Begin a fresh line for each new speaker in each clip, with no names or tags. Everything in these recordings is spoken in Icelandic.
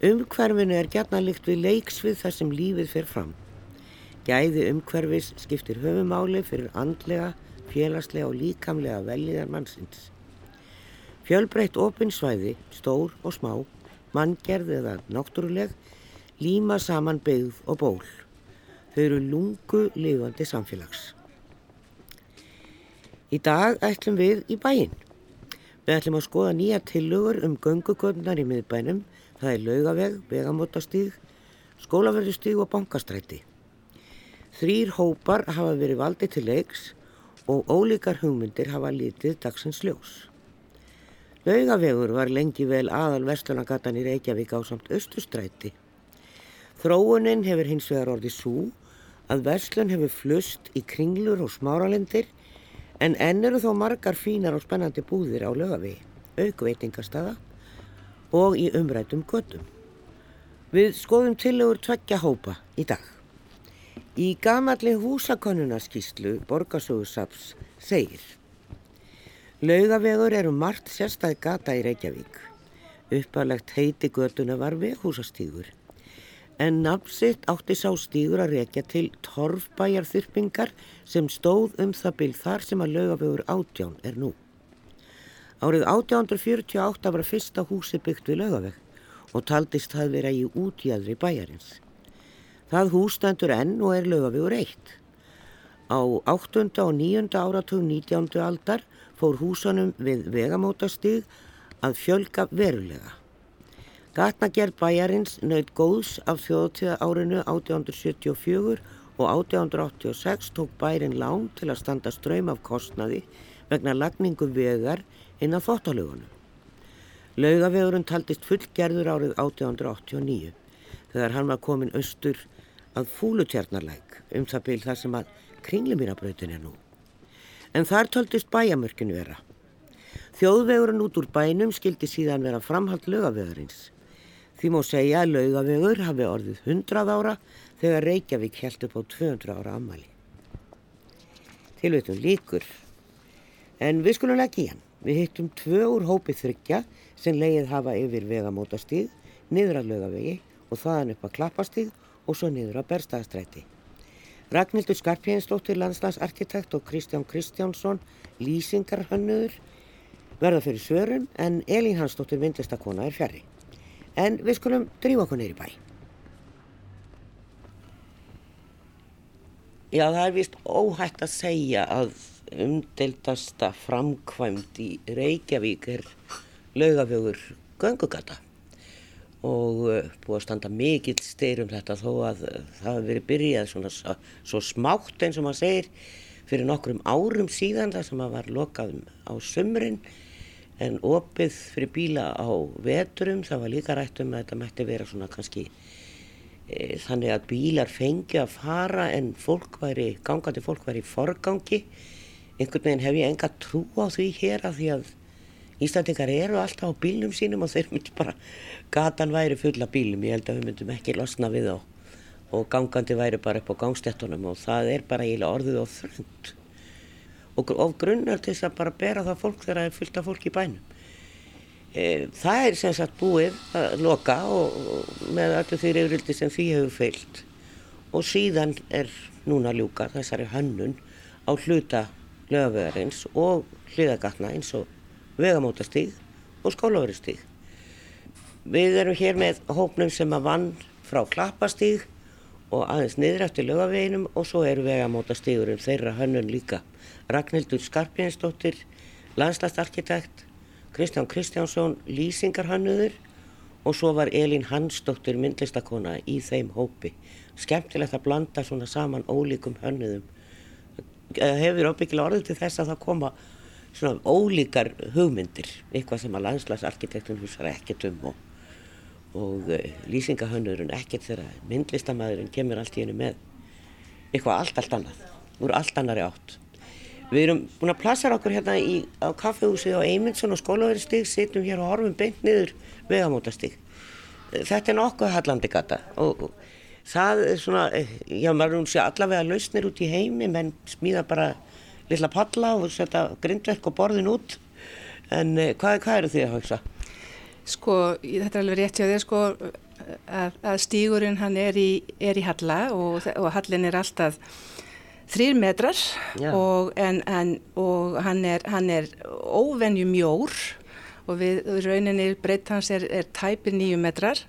Umhverfinu er gætna líkt við leiksvið þar sem lífið fer fram. Gæði umhverfis skiptir höfumáli fyrir andlega, félagslega og líkamlega veljiðar mannsins. Fjölbreytt opinsvæði, stór og smá, manngerð eða náttúruleg, líma saman byggð og ból. Þau eru lungu lifandi samfélags. Í dag ætlum við í bæinn. Við ætlum að skoða nýja tillögur um göngugöfnar í miðbænum, það er laugaveg, vegamótastíg, skólaverðustíg og bankastræti. Þrýr hópar hafa verið valdið til leiks og ólíkar hugmyndir hafa lítið dagsins ljós. Laugavegur var lengi vel aðal vestlunagatan í Reykjavík á samt östustræti. Þróunin hefur hins vegar orðið svo að vestlun hefur flust í kringlur og smáralendir En enn eru þó margar fínar og spennandi búðir á lögavi, aukveitingastada og í umrætum göttum. Við skoðum tillegur tveggja hópa í dag. Í gamalli húsakonunarskíslu Borgasögursaps segir Laugavegur eru margt sérstæð gata í Reykjavík. Uppalegt heiti göttuna var veghúsastígur en nafnsitt átti sá stígur að rekja til torfbæjarþyrpingar sem stóð um það byrð þar sem að laugafögur átján er nú. Árið 1848 var fyrsta húsi byggt við laugafeg og taldist það vera í útjæðri bæjarins. Það hús stendur enn og er laugafegur eitt. Á 8. og 9. áratug 19. aldar fór húsanum við vegamótastíg að fjölga verulega. Gatnagerð bæjarins nöyð góðs af þjóðtíða árinu 1874 og 1886 tók bærin lán til að standa ströym af kostnaði vegna lagningu vegar inn á þóttalögunum. Laugavegurinn taldist fullgerður árið 1889 þegar hann var komin austur að fúlutjarnarlæk um það byrj þar sem að kringlumínabrautin er nú. En þar taldist bæjamörkin vera. Þjóðvegurinn út úr bænum skildi síðan vera framhald laugavegurins Því má segja að laugavegur hafi orðið 100 ára þegar Reykjavík held upp á 200 ára ammali. Tilveitum líkur. En við skulum ekki hann. Við hittum tvö úr hópið þryggja sem leið hafa yfir vegamótastíð, niður að laugavegi og þaðan upp að klappastíð og svo niður að berstaðastræti. Ragnhildur Skarpjænsdóttir, landslagsarkitekt og Kristján Kristjánsson, lýsingarhönnuður, verða fyrir svörun en Elín Hansdóttir, myndlistakona, er fjari. En við skulum drífa okkur neyri bæ. Já, það er vist óhætt að segja að umdeldasta framkvæmt í Reykjavík er laugafjögur göngugata og uh, búið að standa mikill styr um þetta þó að það hefur verið byrjað svona svo smátt eins og maður segir fyrir nokkrum árum síðan það sem var lokað á sömurinn en opið fyrir bíla á veturum, það var líka rætt um að þetta mætti vera svona kannski e, þannig að bílar fengi að fara en fólk væri, gangandi fólk væri í forgangi. Einhvern veginn hef ég enga trú á því hér að því að Íslandingar eru alltaf á bílum sínum og þeir myndi bara, gatan væri fulla bílum, ég held að við myndum ekki losna við þá. Og gangandi væri bara upp á gangstettunum og það er bara eiginlega orðið og þröngt. Og of grunnar til þess að bara bera það fólk þegar það er fullt af fólk í bænum. E, það er sem sagt búið að loka og, og með allir þeirri yfirildi sem því hefur fyllt og síðan er núna ljúka þessari hönnun á hluta lögavegarins og hliðagatna eins og vegamótastíð og skólaverustíð. Við erum hér með hópnum sem að vann frá klappastíð og aðeins niður eftir lögaveginum og svo eru vegamótastíðurum þeirra hönnun líka. Ragnhildur Skarpjænsdóttir, landslastarkitekt, Kristján Kristjánsson, lýsingarhannuður og svo var Elín Hansdóttir, myndlistakona í þeim hópi. Skemmtilegt að blanda svona saman ólíkum hannuðum. Það hefur ábyggilega orðið til þess að það koma svona ólíkar hugmyndir, eitthvað sem að landslastarkitektun húsar ekkert um og, og uh, lýsingahannurinn ekkert þegar myndlistamæðurinn kemur allt í hennu með eitthvað allt allt annað, úr allt annari átt. Við erum búin að plassera okkur hérna í, á kaffehúsið á Eymundsson og skólaverðistík, sittum hér og horfum beint niður vegamótastík. Þetta er nokkuð hallandi gata og, og það er svona, já maður um sé allavega lausnir út í heimi, menn smíða bara lilla palla og setja grindverk og borðin út. En eh, hvað, hvað eru þið að hugsa?
Sko, þetta er alveg rétt hjá þér, sko, að, að stígurinn hann er í, er í halla og, og hallin er alltaf þrýr metrar og, en, en, og hann er, er óvenju mjór og við rauninni breytt hans er, er tæpir nýju metrar og,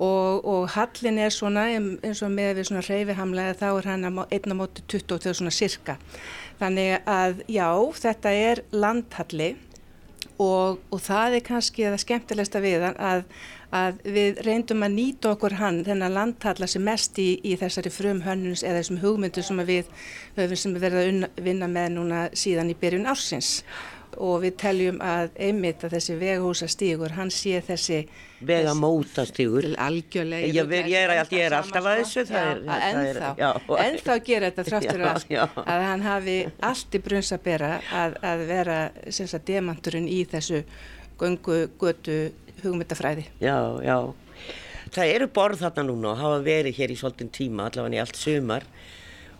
og hallin er svona eins og með við svona reyfihamlega þá er hann einna móti 22 svona sirka. Þannig að já, þetta er landhalli og, og það er kannski það skemmtilegsta við að, að við reyndum að nýta okkur hann þennan landhalla sem mest í, í þessari frum hönnus eða þessum hugmyndu sem við höfum sem við verðum að vinna með núna síðan í byrjun ársins og við teljum að einmitt að þessi vegahúsastígur, hann sé þessi
vegamótastígur.
Algjörlega
ég, ég, ég, er, ég er alltaf að þessu
já, er, ennþá, er, ennþá gera þetta þráttur að, að hann hafi allt í brunns að bera að, að vera sagt, demanturinn í þessu gungu, götu hugmyndafræði.
Já, já. Það eru borð þarna núna og hafa verið hér í svolítinn tíma allavega í allt sumar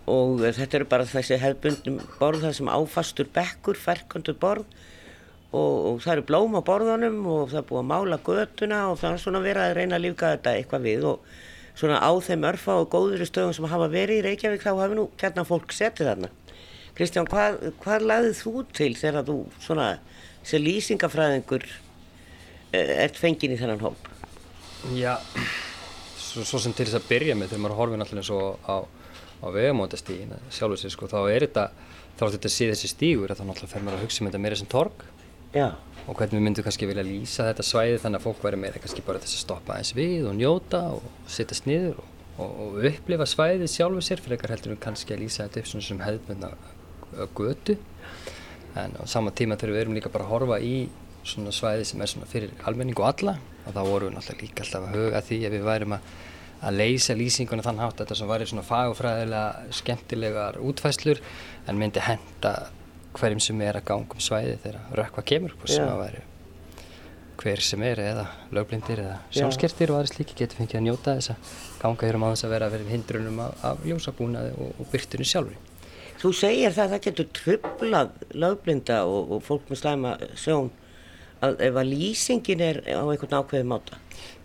og þetta eru bara þessi hefðbundum borð það sem áfastur bekkur, ferkandur borð og, og það eru blóm á borðunum og það er búið að mála götuna og það er svona verið að reyna að líka þetta eitthvað við og svona á þeim örfa og góðuri stöðum sem hafa verið í Reykjavík þá hafi nú hérna fólk setið þarna. Kristján, hvað, hvað laðið þú til þegar þú svona, þessi lýsingafræðingur eh, ert fengin í þennan hóp?
Já, svo, svo sem til þess að byrja með þegar maður horfið náttúrulega svo á á vegamótastígin sjálfur sér sko, þá er þetta þá er þetta að sé þessi stígur þá náttúrulega fer maður að hugsa um þetta meira sem torg
Já.
og hvernig við myndum kannski vilja lýsa þetta svæði þannig að fólk væri meira kannski bara þess að stoppa eins við og njóta og sittast niður og, og, og upplifa svæðið sjálfur sér fyrir eitthvað heldur við kannski að lýsa þetta upp svona sem hefðmynda götu en á sama tíma þegar við erum líka bara að horfa í svona svæði sem er svona fyrir almenning og alla og þá vorum við náttúrulega líka alltaf að huga því að við værum að að leysa lýsingunni þann hátt þetta sem væri svona fagfræðilega skemmtilegar útfæslur en myndi henda hverjum sem er að ganga um svæði þegar rökkva kemur væri hver sem er eða lögblindir eða sjálfskertir og aðri slíki getur fengið að njóta þess að ganga hér um þess að vera að vera hindrunum af, af ljósabúnaði og, og byrtunni sjálfur.
Þú segir það að það getur trublað lögblinda og, og fólk með slæma sjón að ef að lýsingin er á einhvern ákveði máta.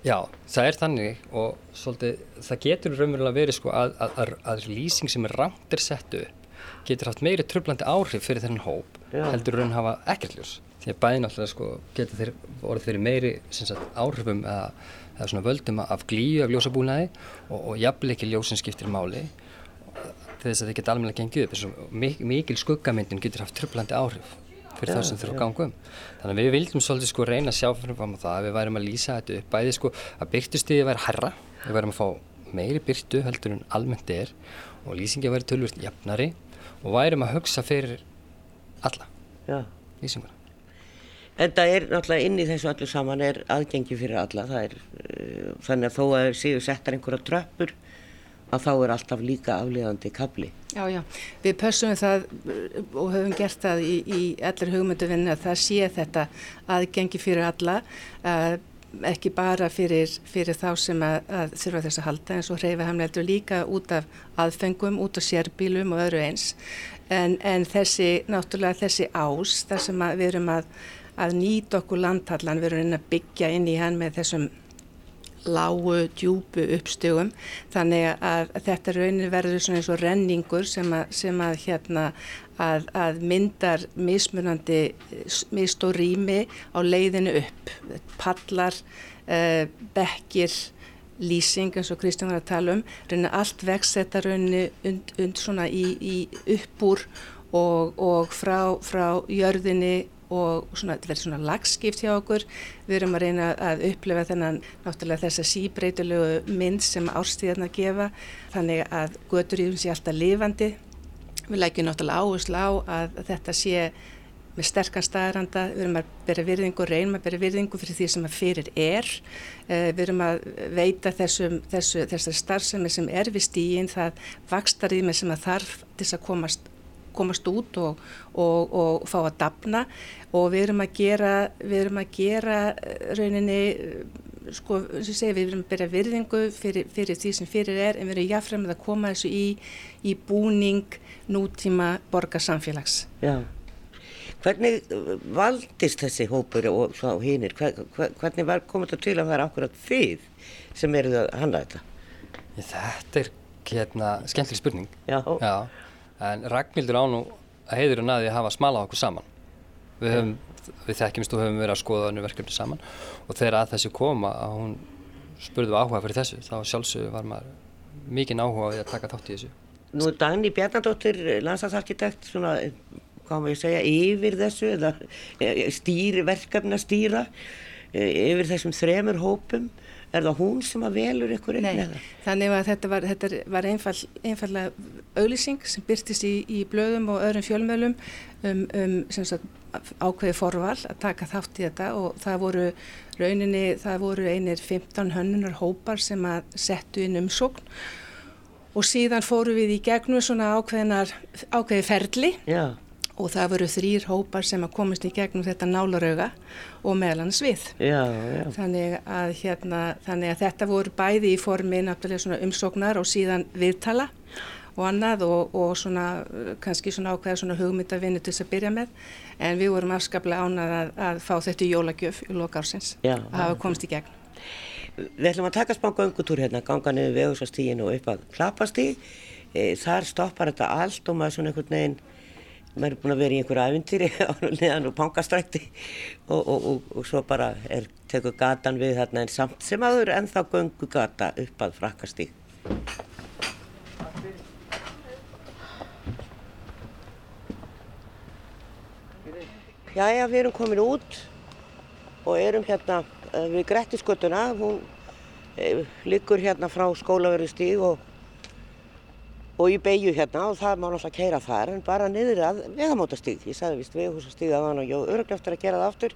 Já, það er þannig og svolítið, það getur raunverulega verið sko að, að, að lýsing sem er rangt er settu getur haft meiri tröflandi áhrif fyrir þennan hóp Já. heldur raun hafa ekkert ljós. Því að bæði náttúrulega sko getur þeir orðið fyrir meiri sagt, áhrifum eða, eða svona völdum af glíu af ljósabúnaði og, og jafnleiki ljósin skiptir máli þess að þeir geta alveg gengið upp. Eins og mikil skuggamyndin getur haft tröflandi áhrif fyrir ja, það sem þurfa að ganga um. Þannig að við vildum svolítið sko reyna að sjá fyrir fram á það að við værum að lýsa þetta upp, bæði sko að byrtustíði væri herra, við værum að fá meiri byrtu heldur en almennt er og lýsingi væri tölvist jafnari og værum að hugsa fyrir alla ja. lýsinguna.
En það er náttúrulega inn í þessu allir saman er aðgengi fyrir alla, það er uh, þannig að þó að séu settar einhverja tröppur að þá er alltaf líka aflíðandi kabli.
Já, já, við pössum það og höfum gert það í, í allir hugmynduvinni að það sé þetta aðgengi fyrir alla, uh, ekki bara fyrir, fyrir þá sem að, að þurfa þess að halda eins og hreyfa hamneldur líka út af aðfengum, út af sérbílum og öðru eins. En, en þessi, náttúrulega þessi ás, þar sem við erum að, að nýta okkur landhallan, við erum að byggja inn í hann með þessum lágu, djúbu uppstugum þannig að þetta raunin verður svona eins og renningur sem að, sem að hérna að, að myndar mismunandi mistór rými á leiðinu upp. Pallar, uh, bekkir lýsing eins og Kristján var að tala um. Raunin allt vext þetta raunin und, und svona í, í uppbúr og, og frá, frá jörðinni og svona, þetta verður svona lagskipt hjá okkur. Við erum að reyna að upplefa þennan náttúrulega þessa síbreytulegu mynd sem árstíðarna gefa þannig að göturífum sé alltaf lifandi. Við lækjum náttúrulega áherslu á að þetta sé með sterkan staðranda, við erum að bera virðingu reynum að bera virðingu fyrir því sem að fyrir er. Uh, við erum að veita þessum, þessu, þessar starfsemi sem er við stígin, það vakstarými sem að þarf til að komast komast út og, og, og fá að dapna og við erum að gera, við erum að gera eh, rauninni, eh, sko, sem ég segi, við erum að byrja virðingu fyrir, fyrir því sem fyrir er en við erum jáfnfram að koma þessu í, í búning nútíma borgarsamfélags.
Já. Hvernig uh, valdist þessi hópur og svo hinnir? Hvernig var komið þetta til að er akkurat þið sem eruð að handla þetta?
Þetta er hérna skemmtileg spurning.
Já.
Já. En Ragnhildur án og heiður og naði að hafa smalað okkur saman. Við, höfum, við þekkjumst og höfum verið að skoða önnu verkefni saman og þegar að þessu koma að hún spurði við áhuga fyrir þessu þá sjálfsögur var maður mikinn áhuga því að taka þátt í þessu.
Nú er Dagni Bjarnadóttir landslagsarkitekt svona, hvað maður segja, yfir þessu eða e, stýri, verkefna stýra e, yfir þessum þremur hópum Er það hún sem að velur ykkur
einn eða? Þannig að þetta var, þetta var einfall, einfallega auðlýsing sem byrtist í, í blöðum og öðrum fjölmjölum um, um sagt, ákveði forval að taka þátt í þetta og það voru rauninni, það voru einir 15 hönnunar hópar sem að settu inn umsókn og síðan fóru við í gegnum svona ákveðinar, ákveði ferli. Já og það voru þrýr hópar sem að komast í gegnum þetta nálarauga og meðlans við.
Já, já.
Þannig að, hérna, þannig að þetta voru bæði í formi umsóknar og síðan viðtala og annað og, og svona, kannski svona ákveða svona hugmyndavinni til þess að byrja með en við vorum afskaplega ánað að, að fá þetta í jólagjöf í lokársins að hafa komst í gegn.
Við ætlum að taka spá gangutúr hérna, ganga niður vegusastígin og upp að klapastíg. E, þar stoppar þetta allt og maður svona einhvern veginn maður er búin að vera í einhverju á neðan og pankastrækti og, og, og, og svo bara er tekur gatan við þarna en samt sem aður en þá göngu gata upp að frakast í. Jæja, við erum komin út og erum hérna eh, við Grettisgötuna, hún e, liggur hérna frá skólaverðu stíg og og ég beigju hérna og það má náttúrulega keira þar en bara niður að vegamótastíð. Ég sagði vist vegahúsastíð að hann og ég öruglega eftir að gera það aftur.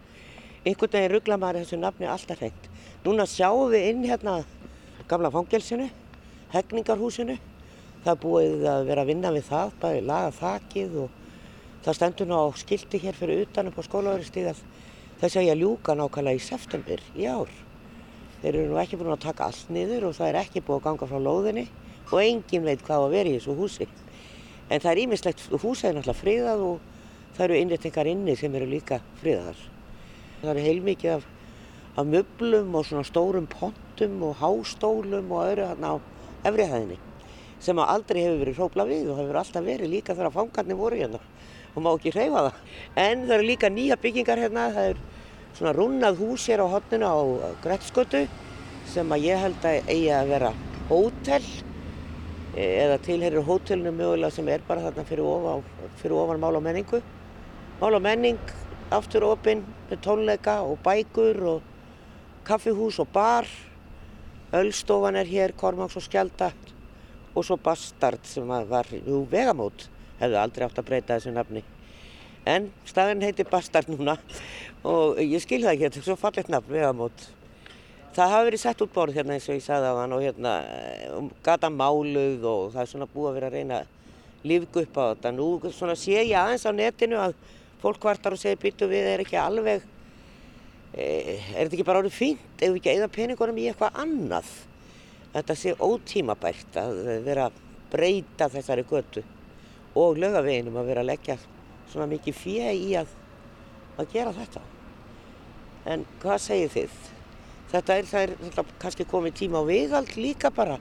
Einhvern veginn ruggla maður þessu nafni alltaf hreint. Núna sjáum við inn hérna gamla fangelsinu, hegningarhúsinu. Það búið að vera að vinna við það, bara laga þakið og það stendur ná skildi hér fyrir utan upp á skólaverðistíð að það segja ljúka nákvæmlega í september í ár. Þeir eru nú ekki búin að taka allt niður og það er ekki búið að ganga frá lóðinni og engin veit hvað að vera í þessu húsi. En það er ímislegt, húsið er náttúrulega friðað og það eru innréttingar inni sem eru líka friðaðar. Það eru heilmikið af, af möblum og svona stórum pontum og hástólum og öðru hérna á efrihæðinni sem að aldrei hefur verið hrópla við og hefur alltaf verið líka þegar fangarnir voru hérna og má ekki hreyfa það. En það eru líka nýja byggingar hérna, það er svona runnað hús hér á hotninu á Grettskötu sem að ég held að eigi að vera hótel eða tilherir hótelinu mögulega sem er bara þarna fyrir ofan, fyrir ofan mál og menningu. Mál og menning, aftur opinn með tónleika og bækur og kaffihús og bar. Öllstofan er hér, Kormáks og Skjaldar og svo Bastard sem var nú vegamót, hefði aldrei átt að breyta þessu nafni. En staðin heiti Bastard núna og ég skil það ekki, þetta er svo fallit nafn, vegamót. Það hafi verið sett út borð hérna eins og ég sagði á hann og hérna um, gata máluð og það er svona búið að vera að reyna að lífgu upp á þetta. Nú svona sé ég aðeins á netinu að fólk vartar og segir býtu við er ekki alveg, e, er þetta ekki bara árið fínt ef við ekki eigða peningunum í eitthvað annað. Þetta sé ótímabært að vera að breyta þessari götu og lögaveginum að vera að leggja svona mikið fjö í að, að gera þetta. En hvað segir þið? Þetta er, það er þetta, kannski komið tíma á viðhald líka bara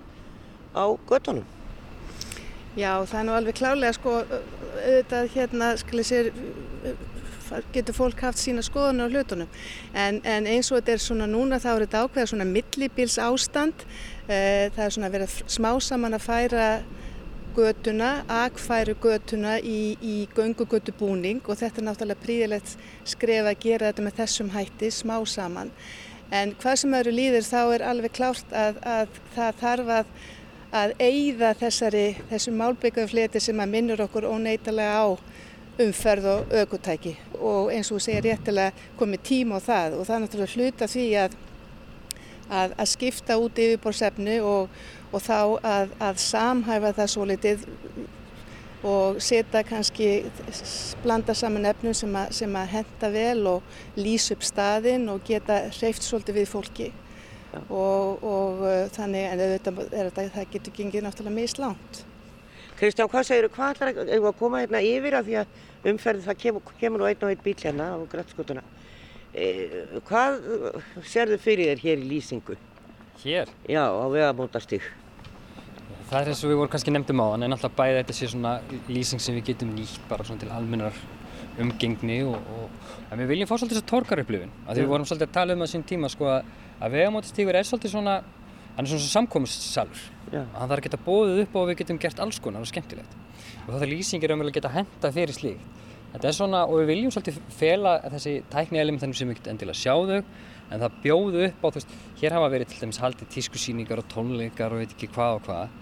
á göttunum.
Já, það er nú alveg klálega sko, auðvitað hérna, skilja sér, getur fólk haft sína skoðunar á hlutunum, en, en eins og þetta er svona núna þá er þetta ákveða svona millibils ástand, e, það er svona verið smá saman að færa götuna, agfæru götuna í, í göngugötu búning og þetta er náttúrulega príðilegt skref að gera þetta með þessum hætti smá saman. En hvað sem eru líður þá er alveg klárt að, að það þarf að, að eigða þessum málbyggjaðu fleti sem að minnur okkur óneitalega á umferð og aukutæki og eins og segja réttilega komið tím á það. Og það er náttúrulega hluta því að, að skipta út yfirbórsefnu og, og þá að samhæfa það svo litið og setja kannski, blanda saman efnum sem að, sem að henda vel og lýsa upp staðinn og geta hreift svolítið við fólki og, og uh, þannig en auðvitað er þetta, það getur gengið náttúrulega mislánt.
Kristján, hvað segir þú, hvað ætlar að, að koma hérna yfir að því að umferði það kemur, kemur nú einn og einn bíl hérna á grætskotuna. E, hvað serðu fyrir þér hér í lýsingu?
Hér?
Já, á vegamótastík.
Það er eins og við vorum kannski nefndum á þann en alltaf bæði þetta sé svona lýsing sem við getum nýtt bara svona til almennar umgengni og, og en við viljum fá svolítið þess að torkarupplifin að því við vorum svolítið að tala um það sín tíma sko að, vegamótastíkur er svolítið svona hann er svona samkómssalur hann þarf að geta bóðið upp og við getum gert alls konar og skemmtilegt. Og það er lýsingir um að geta henda fyrir slíkt. Þetta er svona og við viljum svolítið fela þessi tækni element þannig sem við getum endilega sjáðu en það bjóðu upp á þú veist hér hafa verið til dæmis haldið tískusýningar og tónleikar og veit ekki hvað og hvað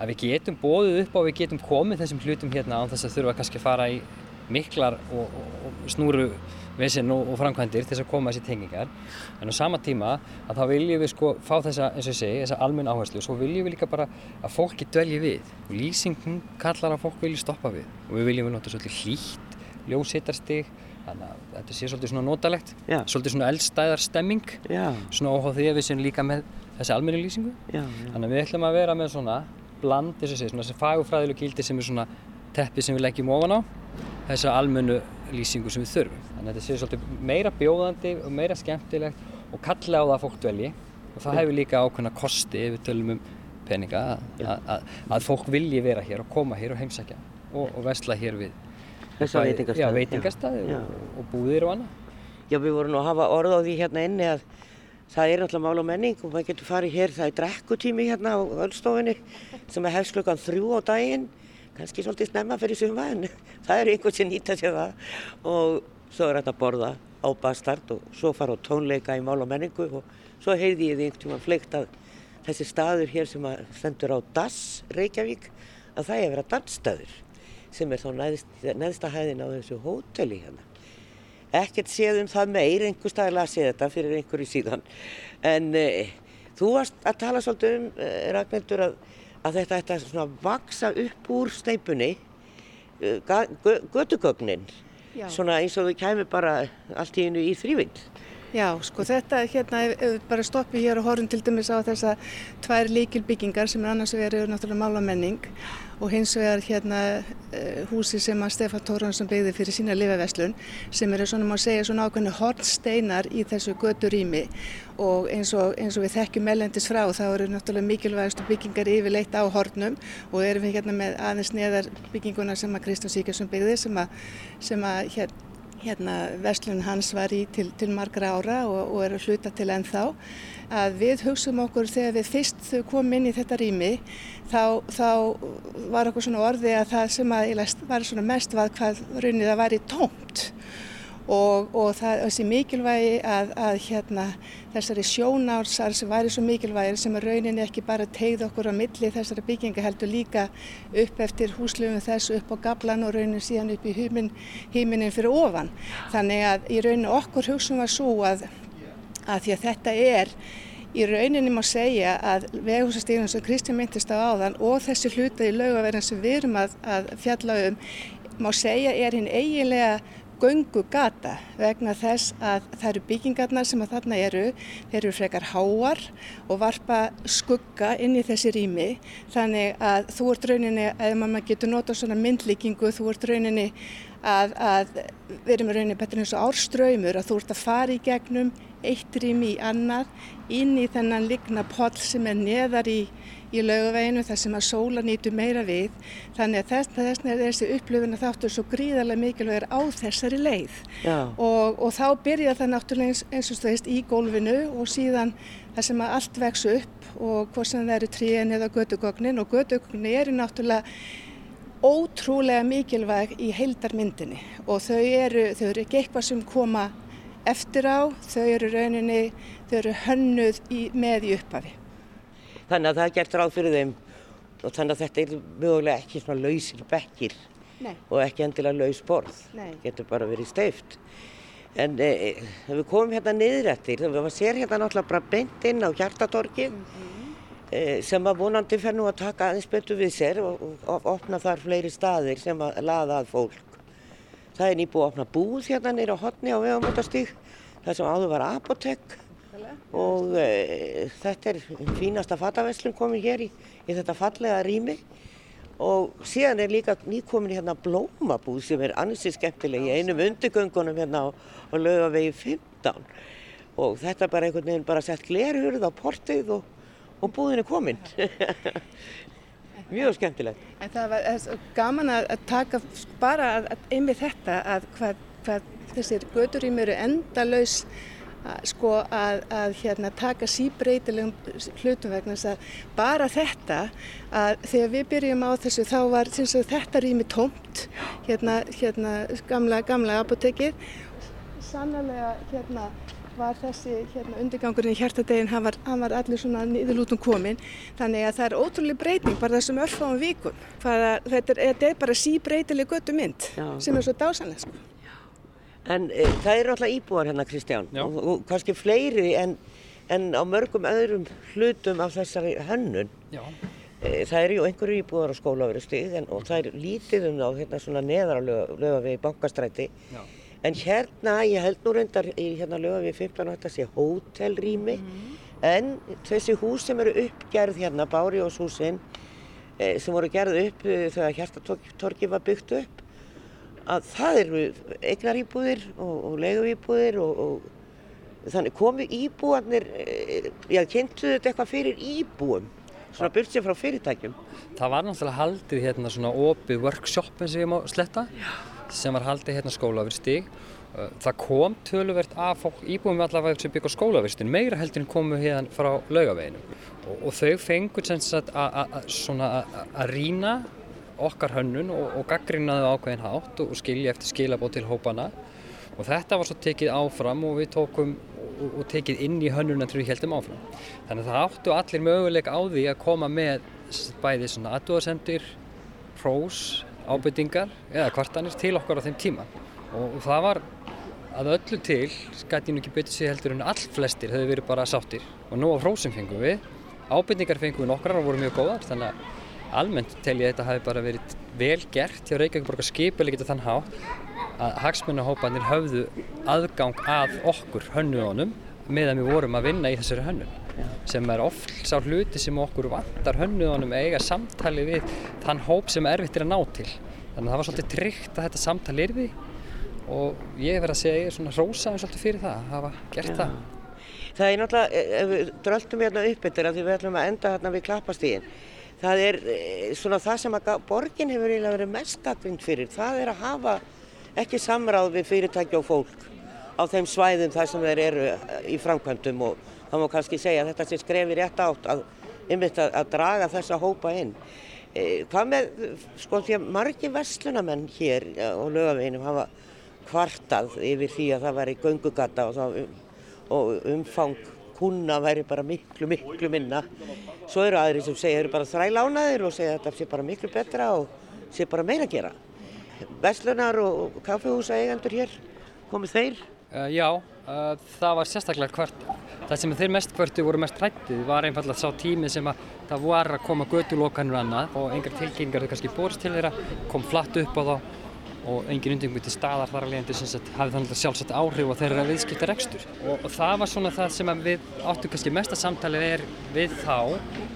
að við getum bóðið upp og við getum komið þessum hlutum hérna án þess að þurfa kannski að fara í miklar og, og, snúru vissin og, og framkvæmdir til þess að koma þessi tengingar. En á sama tíma að þá viljum við sko fá þessa, eins og ég segi, þessa almenn áherslu og svo viljum við líka bara að fólki dvelji við. Og lýsingum kallar að fólk vilji stoppa við. Og við viljum við nota svolítið hlýtt ljósittarstig þannig að þetta sé svolítið svona notalegt.
Já.
svolítið svona eldstæðar stemming.
Já,
svona óháð því að við séum líka með þessi almenni lýsingu.
Já.
þannig að við ætlum að vera með svona bland, þessi fagufræðilegu gildi sem er svona teppi sem við leggjum ofan á þessa almennu lýsingu sem við þurfum. Þannig að þetta sé svolítið meira bjóðandi og meira skemmtilegt og kalla á það að fólk dvelji og það hefur líka ákveðna kosti ef við tölum um peninga að, að, fólk vilji vera hér og koma hér og heimsækja og, og versla hér við
Þessa
bæði-
veitingastæði.
Já, veitingastæði
Já.
og, og búðir og annað.
Já, við vorum nú að hafa orð á því hérna inni að það er náttúrulega mál og menning og maður getur farið hér, það er drekkutími hérna á öllstofinni sem er hefst klukkan þrjú á daginn, kannski svolítið snemma fyrir suma en það eru einhvern sem nýta sér það. Og svo er þetta að borða á bastard og svo fara á tónleika í mál og menningu og svo heyrði ég því einhvern tíma fleikt að þessi staður hér sem stendur á DAS Reykjavík að það er að dansstaður sem er þá neðst, neðsta hæðin á þessu hóteli hérna ekkert séð um það meir, einhver staðilega að séð þetta fyrir einhverju síðan. En e, þú varst að tala svolítið um, e, Ragnhildur, að, að þetta ætti að vaksa upp úr steipunni, e, gödugögnin, svona eins og þau kæmi bara allt í einu í þrývind.
Já, sko þetta hérna, bara stoppum hér og horfum til dæmis á þessa tvær líkilbyggingar sem er annars eru náttúrulega málamenning og hins vegar hérna eh, húsi sem að Stefán Tóransson byggði fyrir sína lifaveslun sem eru svona má segja svona ákveðinu hornsteinar í þessu götu rými og eins og, eins og við þekkjum mellendis frá þá eru náttúrulega mikilvægastu byggingar yfirleitt á hornum og erum við hérna með aðeins neðar bygginguna sem að Kristján Sýkjarsson byggði sem að, sem að hér, hérna verslun hans var í til, til margra ára og, og er að hluta til ennþá að við hugsaum okkur þegar við fyrst komum inn í þetta rými þá, þá var okkur svona orði að það sem að var svona mest var hvað raunnið það væri tómt og, og það þessi mikilvægi að, að hérna þessari sjónársar sem væri svo mikilvægir sem að rauninni ekki bara tegð okkur á milli þessari bygginga heldur líka upp eftir húslöfum þess upp á gablan og rauninni síðan upp í hímin, híminin fyrir ofan. Þannig að í rauninni okkur hugsun var svo að, að því að þetta er í rauninni má segja að veghúsastíðun sem Kristján myndist á áðan og þessi hluta í laugaverðin sem við erum að, að fjalla um má segja er hinn eiginlega göngu gata vegna þess að það eru byggingarnar sem að þarna eru, þeir eru frekar háar og varpa skugga inn í þessi rými. Þannig að þú ert rauninni, ef maður getur nota svona myndlíkingu, þú ert rauninni að, að við erum rauninni betur eins og árströymur að þú ert að fara í gegnum eitt rými í annað inn í þennan ligna poll sem er neðar í, í laugaveginu þar sem að sóla nýtu meira við. Þannig að þess, þess er þessi upplöfuna þáttur svo gríðarlega mikilvægur á þessari leið. Og, og þá byrja það náttúrulega eins, eins og veist í gólfinu og síðan það sem að allt vex upp og hvort sem það eru tríin eða gödugognin og gödugognin eru náttúrulega ótrúlega mikilvæg í heildarmyndinni. Og þau eru, þau eru ekki eitthvað sem koma eftir á, þau eru rauninni, þau eru hönnuð í, með í upphafi.
Þannig að það er gert ráð fyrir þeim og þannig að þetta er mögulega ekki svona lausir bekkir
Nei.
og ekki endilega laus borð.
Nei.
Getur bara verið steift. En e, við komum hérna niður eftir, við sér hérna náttúrulega bara beint inn á hjartatorkið e, sem að vonandi fer nú að taka aðeins betur við sér og, og, og opna þar fleiri staðir sem að laða að fólk. Það er nýbúið að opna búð hérna nýra á hotni á vegamótastík, það sem áður var apotek og e, þetta er fínasta fataverslun komin hér í, í þetta fallega rými. Og síðan er líka nýkomin hérna blómabúð sem er ansið skemmtileg í einum undirgöngunum hérna á, á laugavegi 15 og þetta er bara einhvern veginn bara sett glerhurð á portið og, og búðin er komin. Mjög skemmtilegt.
En það var gaman að, taka bara að, að einmið þetta að hvað, hvað þessir gödurým eru endalaus sko að, að hérna, taka síbreytilegum hlutum vegna þess að bara þetta að þegar við byrjum á þessu þá var þetta rými tómt hérna, hérna gamla, gamla apotekið sannlega hérna var þessi hérna, undirgangurinn í hjartadegin, hann var, hann var allir svona niðurlútum komin. Þannig að það er ótrúlega breyting bara þessum örfáum vikum. Hvaða, þetta, er, þetta er bara síbreytileg götu mynd Já. sem er svo dásanlega. Sko.
En e, það eru alltaf íbúar hérna Kristján og, og kannski fleiri en, en á mörgum öðrum hlutum af þessari hönnun. Já. E, það eru ju einhverju íbúar á skólaverustíð og það er lítið um þá hérna svona neðar á löga við bankastræti. Já. En hérna, ég held nú reyndar í hérna lögum við 15 og þetta sé hótelrými mm. en þessi hús sem eru uppgerð hérna, Bárjóshúsin eh, sem voru gerð upp eh, þegar Hjartatorki var byggt upp að það eru eignaríbúðir og, og leiguíbúðir og, og þannig komu íbúanir, eh, já kynntu þetta eitthvað fyrir íbúum svona byrjt sér frá fyrirtækjum.
Það var náttúrulega haldið hérna svona opið workshop eins og ég má sletta. Já sem var haldið hérna skólavirstík. Uh, það kom töluvert af íbúum allavega sem byggja skólavirstin, meira heldur en komu hérna frá laugaveginu og, og þau fengur að rína okkar hönnun og, og gaggrinaðu ákveðin hátt og skilja eftir skilabót til hópana og þetta var svo tekið áfram og við tókum og, og tekið inn í hönnuna til við heldum áfram. Þannig að það áttu allir möguleik á því að koma með bæði svona aðdóðasendir, hrós ábyrtingar eða kvartanir til okkar á þeim tíma. Og það var að öllu til skætti nú ekki betið sig heldur en all flestir hefur verið bara sáttir. Og nú á hrósum fengum við ábyrtingar fengum við nokkrar og voru mjög góðar þannig að almennt tel ég að þetta hafi bara verið vel gert hjá Reykjavík borgar skipilegita þann há að hagsmunahópanir höfðu aðgang að okkur hönnuðunum meðan við vorum að vinna í þessari hönnun sem er oft sá hluti sem okkur vantar hönnuðunum eiga samtali við þann hóp sem erfitt er að ná til þannig að það var svolítið tryggt að þetta samtali er við og ég hef verið að segja ég er svona rósaðin svolítið fyrir það að hafa gert Já. það
Það er náttúrulega, e, við dröldum hérna upp yttir að við ætlum að enda hérna við klappastíðin það er e, svona það sem að borgin hefur eiginlega verið mest gaggrind fyrir það er að hafa ekki samráð við fyrirtæki og fólk á þeim svæðum þar sem þeir eru í framkvæmdum og það má kannski segja að þetta sé skrefi rétt átt að, að, að draga þessa hópa inn. E, hvað með, sko því að margi vestlunamenn hér á lögaveginum hafa kvartað yfir því að það væri göngugata og, það, og umfang kuna væri bara miklu, miklu minna. Svo eru aðri sem segja, eru bara þrælánaðir og segja þetta sé bara miklu betra og sé bara meira að gera. Vestlunar og kaffehúsa eigendur hér, komið þeir?
Uh, já, uh, það var sérstaklega hvert það sem þeir mest hvertu voru mest hrættið var einfallega sá tími sem að það var að koma gödulokanur annað og engar tilkynningar þau kannski borist til þeirra kom flatt upp á þá og engin undingum til staðar þar að leiðandi sem hafið þannig að sjálfsagt áhrif á þeirra viðskipta rekstur og, og það var svona það sem við áttum kannski mesta samtalið er við þá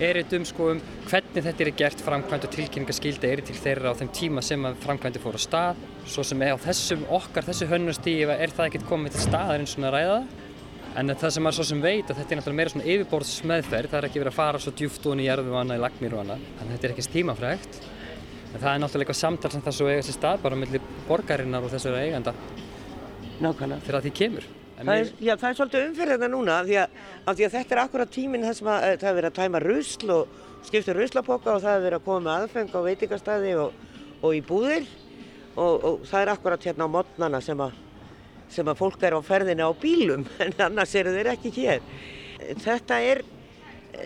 er þetta um sko um hvernig þetta er gert framkvæmt og tilkynningaskildi er til þeirra á þeim tíma sem framkvæmdi fór á stað svo sem er á þessum okkar, þessu hönnustífi er það ekkert komið til staðar eins og að ræða En það sem maður svo sem veit að þetta er náttúrulega meira svona yfirborðsmeðferð, það er ekki verið að fara svo djúft onni í erðu og annað í lagnir og annað, þannig að þetta er ekki stímafrægt. En það er náttúrulega eitthvað samtal sem það svo eiga sér stað bara mellir borgarinnar og þessari eiganda.
Nákvæmlega.
Þegar því kemur.
Það er, já, það er svolítið umferð þetta núna af því, því að þetta er akkurat tíminn þess að það er verið að tæma rusl og skipta ruslapoka og það er verið að koma með aðfeng á veitingastæði og, og í búðir og, og það er akkurat hérna á modnana sem að sem að fólk er á ferðinu á bílum en annars eru þeir ekki hér. Þetta er,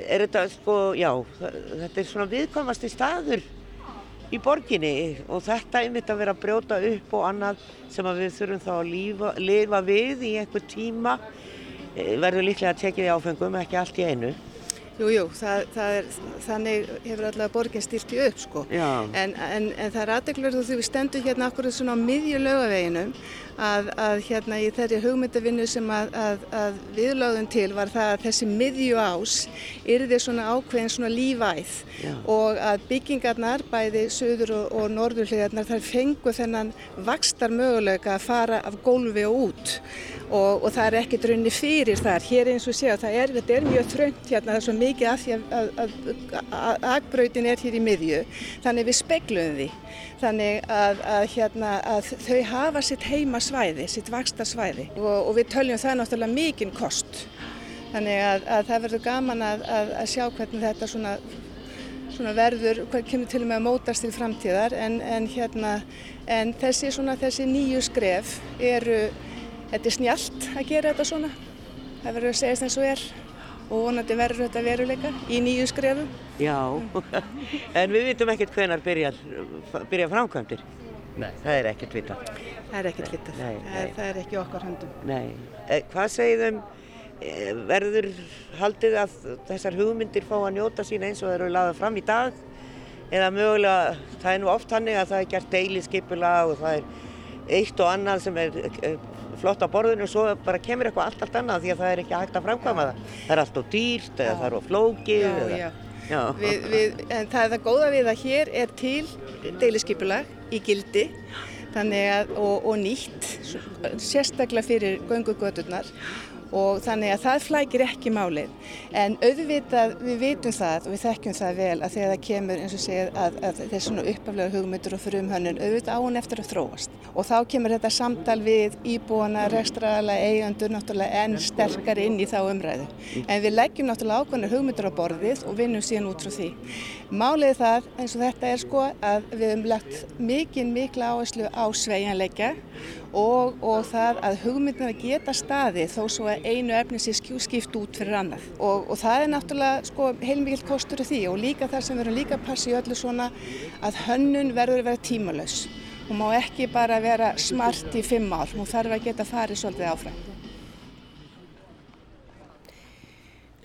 er þetta sko, já, þetta er svona viðkvæmasti staður í borginni og þetta er mitt að vera að brjóta upp og annað sem við þurfum þá að lifa, lifa við í einhver tíma eh, verður líklega að tekja því áfengum, ekki allt í einu.
Jú, jú, það, það er, þannig hefur allavega borginn styrtið upp sko. En, en, en það er aðdeglur þú því við stendum hérna akkurat svona á miðju lögaveginum að, að hérna í þeirri hugmyndavinnu sem að, að, að viðlöðum til var það að þessi miðju ás yrði svona ákveðin svona lífæð Já. og að byggingarnar, bæði söður og, og norðurliðarnar, þar fengu þennan vakstar möguleika að fara af gólfi og út og, og það er ekkert raunni fyrir þar. Hér eins og séu að er, þetta er mjög þröngt hérna, það er svo mikið af því að, að agbrautin er hér í miðju, þannig við speglum því. Þannig að, að, hérna, að þau hafa sitt heima svæði, sitt vaksta svæði og, og við töljum það náttúrulega mikinn kost. Þannig að, að það verður gaman að sjá hvernig þetta svona, svona verður, hvað kemur til og með að mótast til framtíðar en, en, hérna, en þessi, svona, þessi nýju skref eru þetta er snjált að gera þetta svona. Það verður að segja þess að það er og vonandi verður þetta veruleika í nýju skrefum.
Já, en við vitum ekkert hvenar byrja, byrja framkvæmdir. Nei. Það er ekkert vitað.
Það er ekkert vitað. Það, það er ekki okkar höndum.
Nei. Eh, hvað þeim, eh, verður haldið að þessar hugmyndir fá að njóta sín eins og þeir eru laðað fram í dag? Eða mögulega, það er nú oft hannig að það er gert deiliskeipula og það er eitt og annað sem er eh, flott á borðinu og svo bara kemur eitthvað allt, allt annað því að það er ekki hægt að framkvæma það. Það er allt og dýrt eða það er of flókið.
Já, eða, já. já. Við, við, en það er það góða við að hér er til deiliskypulag í gildi. Að, og, og nýtt, sérstaklega fyrir göngugöturnar. Og þannig að það flækir ekki málið. En auðvitað við vitum það og við þekkjum það vel að þegar það kemur eins og segir að, að svona uppaflega hugmyndur og frumhönnun auðvitað á hún eftir að þróast. Og þá kemur þetta samtal við íbúana, rekstraðalega, eigandur náttúrulega enn sterkar inn í þá umræðu. En við leggjum náttúrulega ákvæmlega hugmyndur á borðið og vinnum síðan út frá því Málið það eins og þetta er sko að við hefum lagt mikinn mikla áherslu á sveianleika og, og það að hugmyndina geta staði þó svo að einu efni sé skipt út fyrir annað og, og það er náttúrulega sko, heilmikið kostur af því og líka þar sem við erum líka að passa í öllu svona að hönnun verður að vera tímalös hún má ekki bara vera smart í fimm ár, hún þarf að geta farið svolítið áfram.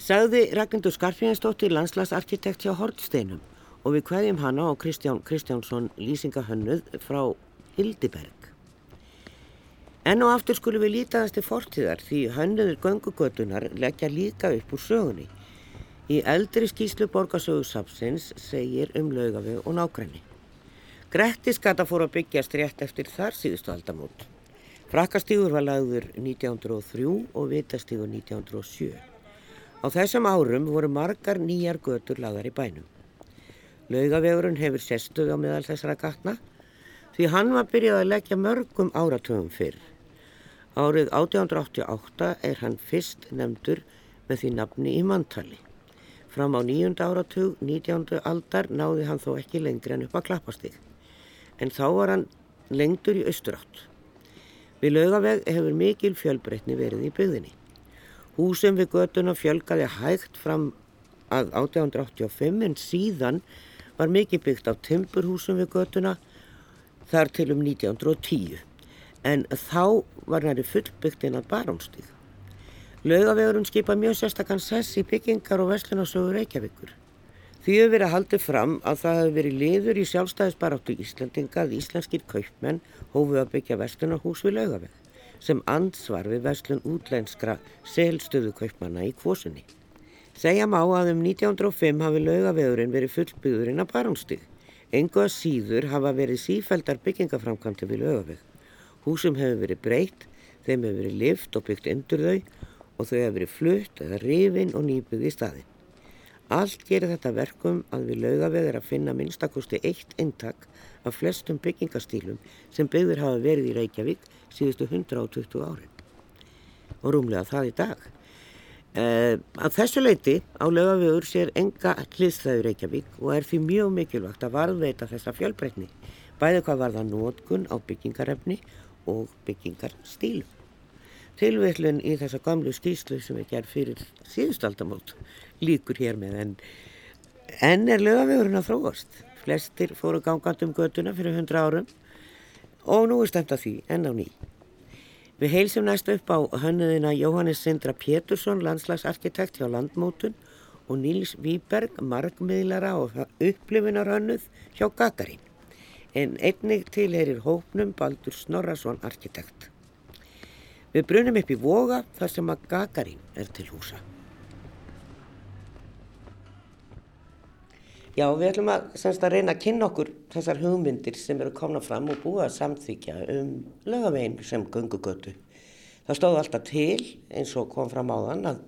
Sagði Ragnhildur Skarfíðansdóttir landslagsarkitekt hjá Hortsteinum og við hvaðjum hana og Kristján Kristjánsson lýsingahönnuð frá Hildiberg. Enn og aftur skulum við lítaðast til fortíðar því hönnuður göngugötunar leggja líka upp úr sögunni. Í eldri skýslu borgarsögursapsins segir um laugaveg og nákvæmni. Grettiskata fór að byggjast rétt eftir þar síðustu aldamót. Frakastígur var lagður 1903 og vitastígur 1907. Á þessum árum voru margar nýjar götur lagðar í bænum. Laugavegurinn hefur sestuð á meðal þessara gatna því hann var byrjað að leggja mörgum áratöfum fyrr. Árið 1888 er hann fyrst nefndur með því nafni í mantali. Fram á nýjunda áratug, 19. aldar, náði hann þó ekki lengri en upp að klappastig. En þá var hann lengtur í austurátt. Við laugaveg hefur mikil fjölbreytni verið í byggðinni. Húsum við götuna fjölgaði hægt fram að 1885 en síðan var mikið byggt af tympurhúsum við götuna þar til um 1910 en þá var næri fullbyggt inn að barónstíð. Laugavegurinn skipa mjög sérstakann sess í byggingar og veslunarsögur Reykjavíkur. Því hefur verið haldið fram að það hefur verið liður í sjálfstæðisbaráttu Íslandinga að íslenskir kaupmenn hófuð að byggja vestlunarhús við laugaveg sem ansvar við vestlun útlenskra selstöðu kaupmanna í kvosunni. Segja má að um 1905 hafi laugavegurinn verið fullbyggðurinn að barónstíð. Engu að síður hafa verið sífældar byggingaframkvæmti við laugaveg. Húsum hefur verið breytt, þeim hefur verið lift og byggt undur þau og þau hefur verið flutt eða rifin og nýbyggð í staðin. Allt gerir þetta verkum að við laugaveg er að finna minnstakosti eitt eintak af flestum byggingastílum sem byggður hafa verið í Reykjavík síðustu 120 árin. Og rúmlega það í dag. Uh, að þessu leiti á laugavegur sér enga hliðslæður Reykjavík og er því mjög mikilvægt að varðveita þessa fjölbreytni, bæði hvað var það nótkunn á byggingarefni og byggingar stílum. Tilvillun í þessa gamlu stíslu sem er gerð fyrir síðustaldamót líkur hér með en enn er lögavegurinn að þróast. Flestir fóru gangand um göduna fyrir hundra árum og nú er stemt að því enn á ný. Við heilsum næst upp á hönnuðina Jóhannes Sindra Pétursson, landslagsarkitekt hjá Landmótun og Níls Víberg, markmiðlara og upplifinar hönnuð hjá Gagarín en einnig tilherir hópnum Baldur Snorrason arkitekt. Við brunum upp í voga þar sem að Gagarín er til húsa. Já, við ætlum að, semst, að reyna að kynna okkur þessar hugmyndir sem eru komna fram og búið að samþykja um lögavegin sem gungugötu. Það stóð alltaf til, eins og kom fram á þann, að,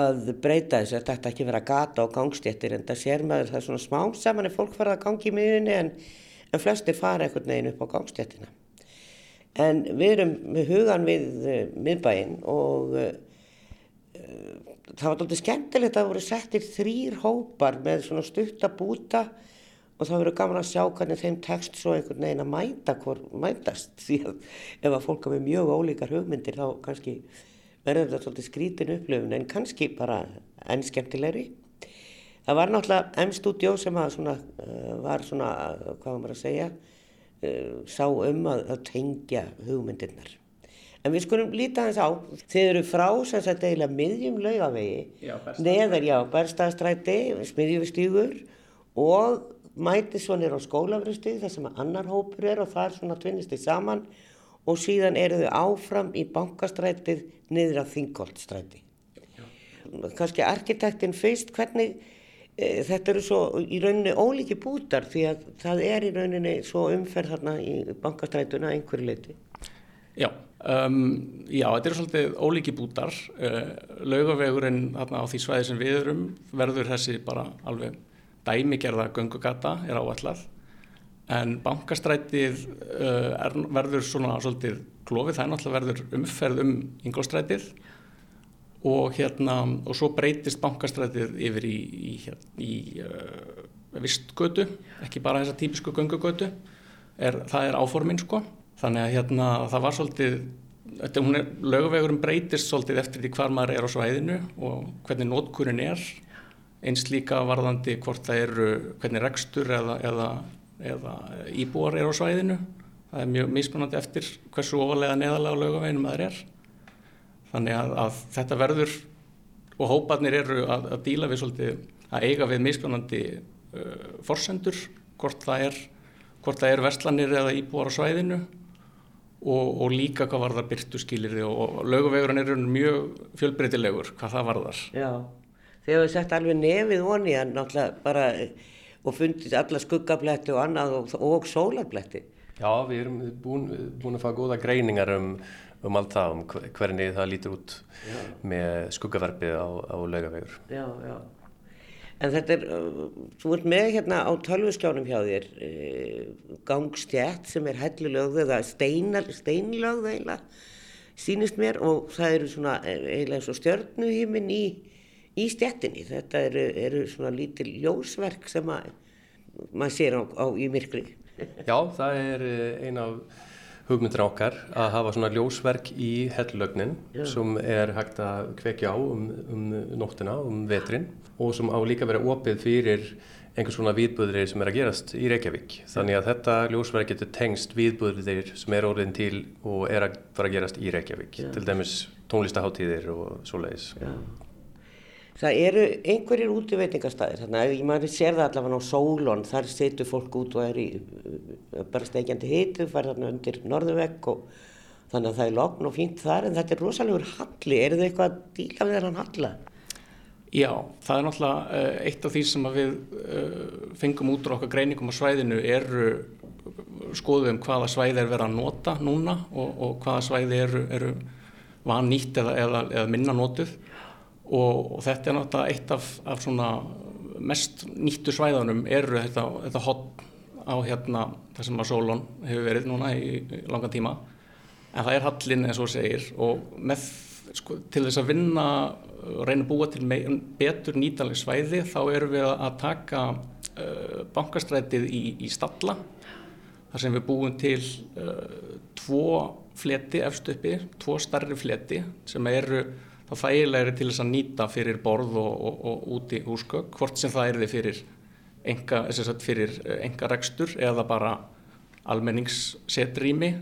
að breyta þess að þetta ekki vera gata og gangstjættir en það sér maður það er svona smá saman ef fólk fara að gangi í miðunni en, en flestir fara einhvern veginn upp á gangstjættina. En við erum með hugan við miðbæinn og uh, það var doldið skemmtilegt að það voru settir þrýr hópar með svona stuttabúta og það verður gaman að sjá hvernig þeim tekst svo einhvern veginn að mæta hvort mætast því að ef að fólk hafi mjög ólíkar hugmyndir þá kannski verður þetta svolítið skrítin upplöfun en kannski bara enn skemmtilegri. Það var náttúrulega M-studio sem svona, uh, var svona, hvað var maður að segja, uh, sá um að, að tengja hugmyndirnar. En við skulum líta þess á, þeir eru frá sem sagt eiginlega miðjum laugavegi, neðar já, berstaðstræti, smiðjufstígur og mæti svo nýra á skólafröstið þar sem annar hópur er og það er svona tvinnistið saman og síðan eru þau áfram í bankastrætið niður á Þingoltstræti. Kanski arkitektinn fyrst, hvernig e, þetta eru svo í rauninni ólíki bútar því að það er í rauninni svo umferð þarna í bankastrætuna einhverju leiti.
Já, Um, já, þetta eru svolítið ólíki bútar. Uh, laugavegurinn þarna á því svæði sem við erum verður þessi bara alveg dæmigerða göngugata er áallar en bankastrætið uh, er, verður svona svolítið klófið, það er náttúrulega verður umferð um yngolstrætið og hérna og svo breytist bankastrætið yfir í, í, í uh, vistgötu, ekki bara þessa típisku göngugötu, er, það er áforminn sko Þannig að hérna það var svolítið, lögavegurinn breytist svolítið eftir því hvar maður er á svæðinu og hvernig nótkurinn er, eins líka varðandi hvort það eru, hvernig rekstur eða, eða, eða íbúar er á svæðinu. Það er mjög mismunandi eftir hversu ofalega neðalega lögaveginum það er. Þannig að, að þetta verður og hóparnir eru að, að díla við svolítið, að eiga við mismunandi uh, forsendur, hvort það er, hvort það er verslanir eða íbúar á svæðinu og, og líka hvað var það byrtu skilirði og löguvegurinn er mjög fjölbreytilegur hvað það var þar.
Já, þegar við sett alveg nefið náttúrulega bara og fundið alla skuggabletti og annað og, og sólarbletti.
Já, við erum búin, búin að fá góða greiningar um, um allt það, um hvernig það lítur út já. með skuggaverfið á, á lögavegur.
Já, já. En þetta er, þú ert með hérna á tölvuskjánum hjá þér e, gangstjætt sem er hellulögð eða steinlögð eiginlega, sínist mér og það eru svona e, eiginlega svo stjörnuhíminn í, í stjættinni. Þetta eru, eru svona lítil ljósverk sem að, maður sér á, á í myrkri.
Já, það er e, eina af hugmyndir okkar að hafa svona ljósverk í hellulögnin sem er hægt að kvekja á um, um nóttina, um vetrin og sem á líka verið opið fyrir einhvers svona viðbúðir sem er að gerast í Reykjavík. Þannig að þetta ljósverk getur tengst viðbúðir sem er orðin til og er að fara að gerast í Reykjavík, Já. til dæmis tónlistaháttíðir og svo leiðis.
Það eru einhverjir útveitingastæðir, þannig að maður sér það allavega á sólón, þar setur fólk út og er í uh, bara steikjandi hitu, fær þarna undir norðuvegg og þannig að það er lokn og fínt þar en þetta er rosalegur halli, er það eitthvað að díla við þennan halla?
Já, það er náttúrulega uh, eitt af því sem við uh, fengum út úr okkar greiningum á svæðinu eru skoðum hvaða svæði er verið að nota núna og, og hvaða svæði eru, eru van nýtt eða, eða, eða minna notuð og, og þetta er náttúrulega eitt af, af svona mest nýttu svæðanum eru þetta, þetta hot á hérna það sem að Solon hefur verið núna í, í langa tíma. En það er hallin eins og segir og með, sko, til þess að vinna og reyna að búa til megin, betur nýtaleg svæði þá erum við að taka uh, bankastrætið í, í stalla þar sem við búum til uh, tvo fleti efst uppi, tvo starri fleti sem eru þá þægilegri til þess að nýta fyrir borð og, og, og úti húsgögg hvort sem það er þið fyrir enga, fyrir eh, enga rekstur eða bara almenningssetrými.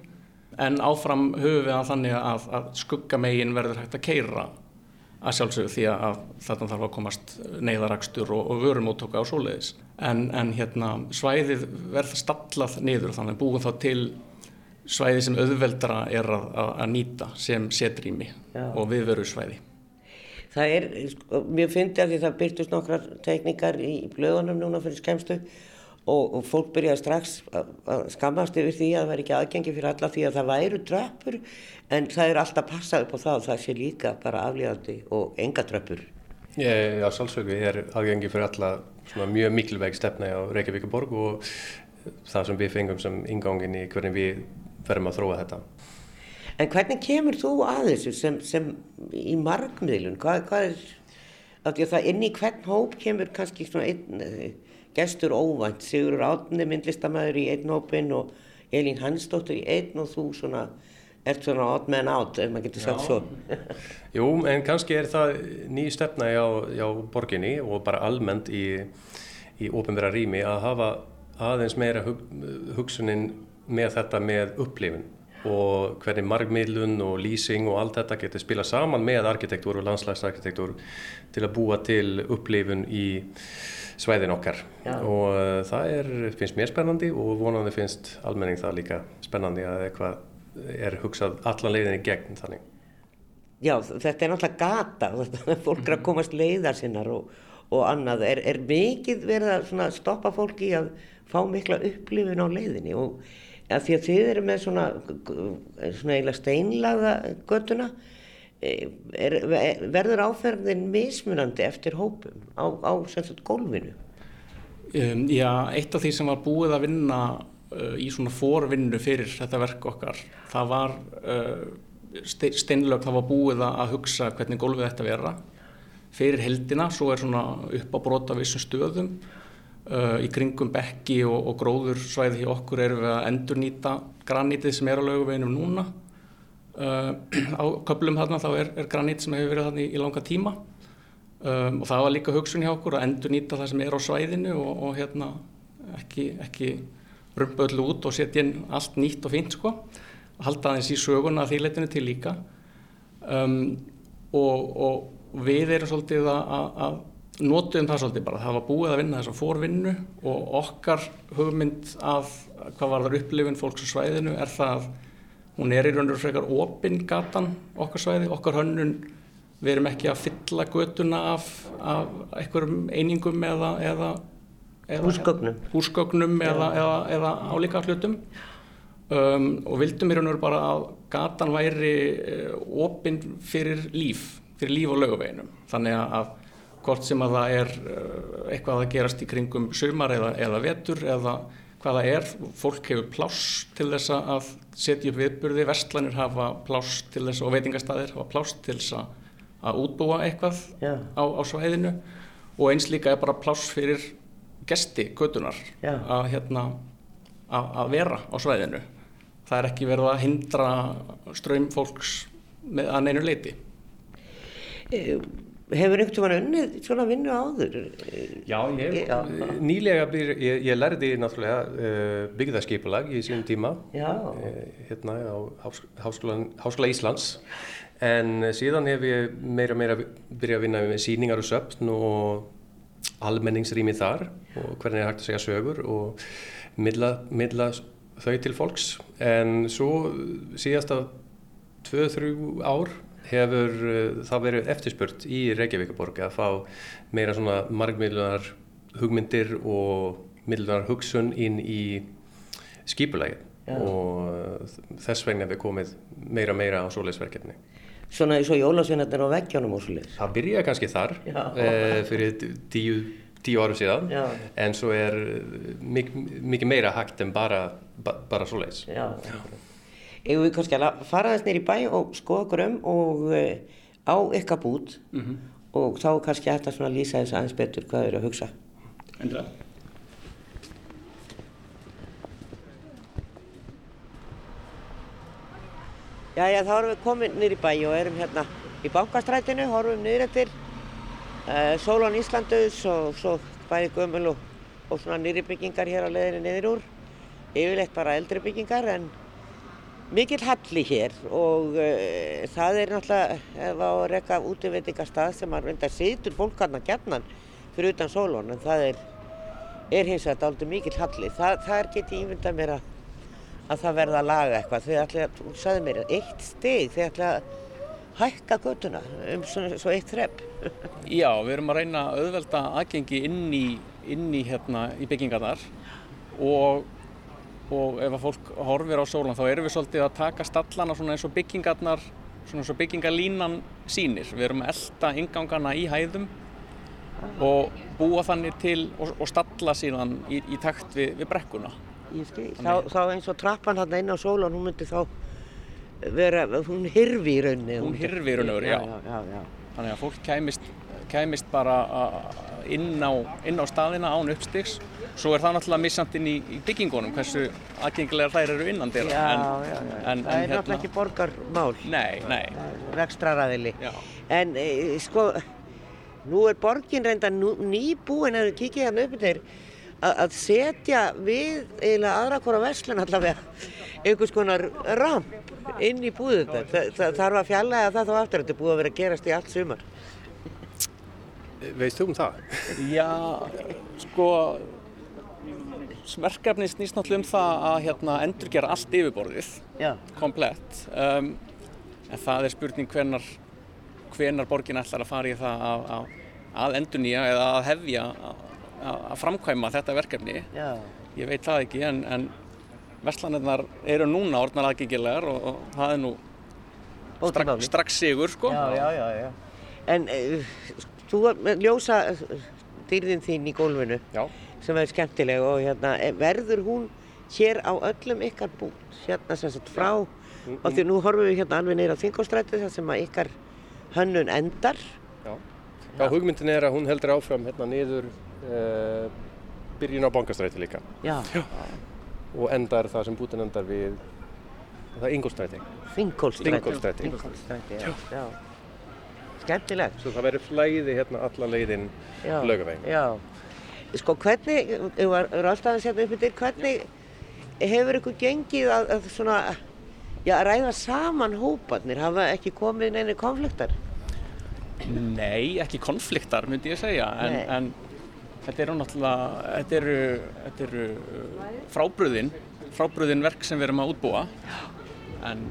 En áfram höfum við að þannig að, að skuggamegin verður hægt að keira að sjálfsögðu því að þetta þarf að komast neyðarakstur og, og vörumóttöku á svoleiðis. En, en hérna svæðið verður stallað niður þannig búin þá til svæði sem auðveldra er að, að, að nýta sem setrými og viðveru svæði.
Það er, sko, mér finnst að því það byrtust nokkrar tekníkar í blöðunum núna fyrir skemstu og, og fólk byrjaði strax að, að skammast yfir því að það væri ekki aðgengi fyrir alla því að það væru dröppur en það er alltaf passað upp á það og það sé líka bara aflíðandi og enga dröppur.
Já, sálsöku er aðgengi fyrir alla mjög mikilvæg stefna á Reykjavíkuborg og það sem við fengum sem ingangin í hvernig við verðum að þróa þetta.
En hvernig kemur þú að þessu sem, sem í markmiðlun? Hvað, hvað er, að það inn í hvern hóp kemur kannski svona einn uh, gestur óvænt, Sigur Átni myndlistamæður í einn hópin og Elín Hansdóttir í einn og þú svona ert svona átt með en átt, ef maður getur sagt svo.
Jú, en kannski er það ný stefna hjá, hjá borginni og bara almennt í, í ofinverða rými að hafa aðeins meira hug, hugsunin með þetta með upplifin og hvernig margmiðlun og lýsing og allt þetta getur spila saman með arkitektúr og landslagsarkitektúr til að búa til upplifun í svæðin okkar Já. og uh, það er, finnst mér spennandi og vonandi finnst almenning það líka spennandi að eitthvað er hugsað allan leiðin í gegn þannig.
Já, þetta er náttúrulega gata, þetta, fólk er að komast leiðar sinnar og, og annað, er, er mikið verið að stoppa fólki að fá mikla upplifun á leiðinni og að því að þið eru með svona, svona eiginlega steinlaga göttuna e, er, verður áferðin mismunandi eftir hópum á, á sagt, gólfinu?
Um, já, eitt af því sem var búið að vinna uh, í svona forvinnu fyrir þetta verk okkar, það var uh, steinlög, það var búið að hugsa hvernig gólfið þetta vera fyrir heldina, svo er svona upp á brota vissum stöðum Uh, í kringum bekki og, og gróðursvæði hjá okkur erum við að endurnýta granítið sem er á löguveginum núna. Uh, á köplum þarna þá er, er granít sem hefur verið þarna í, í langa tíma. Um, og það var líka hugsun hjá okkur að endurnýta það sem er á svæðinu og, og hérna ekki, ekki rumpa öllu út og setja inn allt nýtt og fint sko. Halda aðeins í söguna því leitinu til líka. Um, og, og við erum svolítið að, að notuðum það svolítið bara, það var búið að vinna þess að fórvinnu og okkar hugmynd af hvað var þar upplifin fólks á svæðinu er það að hún er í raun og frekar opinn gatan okkar svæði, okkar hönnun. Við erum ekki að fylla götuna af, af einhverjum einingum eða, eða,
eða húsgögnum,
húsgögnum eða, eða álíka hlutum. Um, og vildum í raun og bara að gatan væri uh, opinn fyrir líf fyrir líf og löguveginum þannig að hvort sem að það er eh, eitthvað að gerast í kringum sumar eða, eða vetur eða hvaða er, fólk hefur pláss til þess að setja upp viðburði, vestlanir hafa pláss til þess og veitingastæðir hafa pláss til þess að útbúa eitthvað yeah. á, á svæðinu og eins líka er bara pláss fyrir gesti, gödunar yeah. að, hérna, að, að vera á svæðinu. Það er ekki verið að hindra ströym fólks með að neinu leiti.
Um Hefur einhvern veginn unnið svona vinnu áður?
Já, ég, nýlega byr, ég, ég lærði náttúrulega uh, byggðarskipulag í sínum tíma uh, hérna á Háskóla, Háskóla Íslands. En síðan hef ég meira meira byrjað að vinna með síningar og söpn og almenningsrými þar og hvernig er hægt að segja sögur og midla, midla þau til fólks. En svo síðast af 2-3 ár hefur uh, það verið eftirspurt í Reykjavíkaborg að fá meira svona margmiðlunar hugmyndir og miðlunar hugsun inn í skipulægi og uh, þess vegna við komið meira meira á svoleiðsverkefni.
Svona eins og jólasvinnarnir á veggjónum og svoleiðs?
Það byrja kannski þar e, fyrir tíu, tíu áru síðan Já. en svo er mikið meira hægt en bara, bara svoleiðs. Já, Já
eigum við kannski að fara þess neyri bæ og skoða okkur um og uh, á ykkar bút mm -hmm. og þá kannski hægt að lýsa þess aðeins betur hvað þau eru að hugsa.
Endra.
Já, já, þá erum við komin nýri bæ og erum hérna í bankastrætinu, horfum niður eftir uh, Sólón Íslandauðs og svo bæði gömul og, og svona nýri byggingar hér á leðinu niður úr. Yfirleitt bara eldri byggingar en Mikið halli hér og uh, það er náttúrulega ef á að rekka útveitingarstað sem að reynda situr fólk hann að gerna fyrir utan sólun en það er, er hins vegar aldrei mikið halli. Það, það er getið ímyndað mér að, að það verða að laga eitthvað. Þið ætla að, þú sagði mér, eitt stig, þið ætla að hækka göttuna um svo, svo eitt þrepp.
Já, við erum að reyna að auðvelda aðgengi inn í, inn í, hérna, í byggingarnar og, og ef að fólk horfir á sólan þá erum við svolítið að taka stallana svona eins og byggingarnar, svona eins og byggingarlínan sýnir. Við erum að elda ingangana í hæðum og búa þannig til og, og stalla síðan í, í takt við, við brekkuna.
Ég skil, þá, þá eins og trappan hann inn á sólan, hún myndi þá vera, hún hirfi í rauninni.
Hún hirfi í rauninni, já.
já, já, já.
Þannig að fólk kæmist, kæmist bara inn á, inn á staðina án uppstygs. Svo er það náttúrulega missant inn í, í byggingunum hversu aðgengilegar þær eru innan dyrra.
Já,
en,
já, já.
En,
það
en,
er náttúrulega ekki borgarmál.
Nei, nei.
Rekstraraðili.
Já.
En e, sko, nú er borgin reynda nú, nýbúin að kikið hann upp þeir að setja við eiginlega aðra hvora verslun allavega einhvers konar ramp inn í búðu þetta. Það, það þarf að fjallega það þá aftur. Þetta er búið að vera að gerast í allt sumar.
Veist þú um það?
Já, sko, smerkefni snýst náttúrulega um það að hérna, endurgera allt yfirborðið,
Já.
komplett. Um, en það er spurning hvenar, hvenar borgin ætlar að fara í það að, að, að endurnýja eða að hefja að, að framkvæma þetta verkefni.
Já.
Ég veit það ekki en, en verslanirnar eru núna orðnar aðgengilegar og, og það er nú
Bótum
strax, strax sigur sko.
Já, já, já, já. En uh, þú var með ljósa dýrðin þín í gólfinu
Já.
Sem er skemmtileg og hérna eh, verður hún hér á öllum ykkar búnt hérna sem sagt frá og því nú horfum við hérna alveg neyra á þingóstræti þar sem að ykkar hönnun endar
Já. Já, hugmyndin er að hún heldur áfram hérna niður uh, byrjun á bankastræti líka
Já,
og endar það sem bútin endar við það er Ingolstræti.
Þingólstræti
Þingólfsstræti.
Þingólfsstræti, já, já. Skemmtilegt
Svo það verður flæði hérna alla leiðin
Já.
laugavegin.
Já, sko hvernig, við varum alltaf að setja upp yfir, hvernig hefur ykkur gengið að, að svona, já, ræða saman hóparnir, hafa ekki komið neini konfliktar?
Nei, ekki konfliktar myndi ég segja. En, en þetta eru náttúrulega þetta eru, þetta eru uh, frábröðin frábröðin verk sem við erum að útbúa. En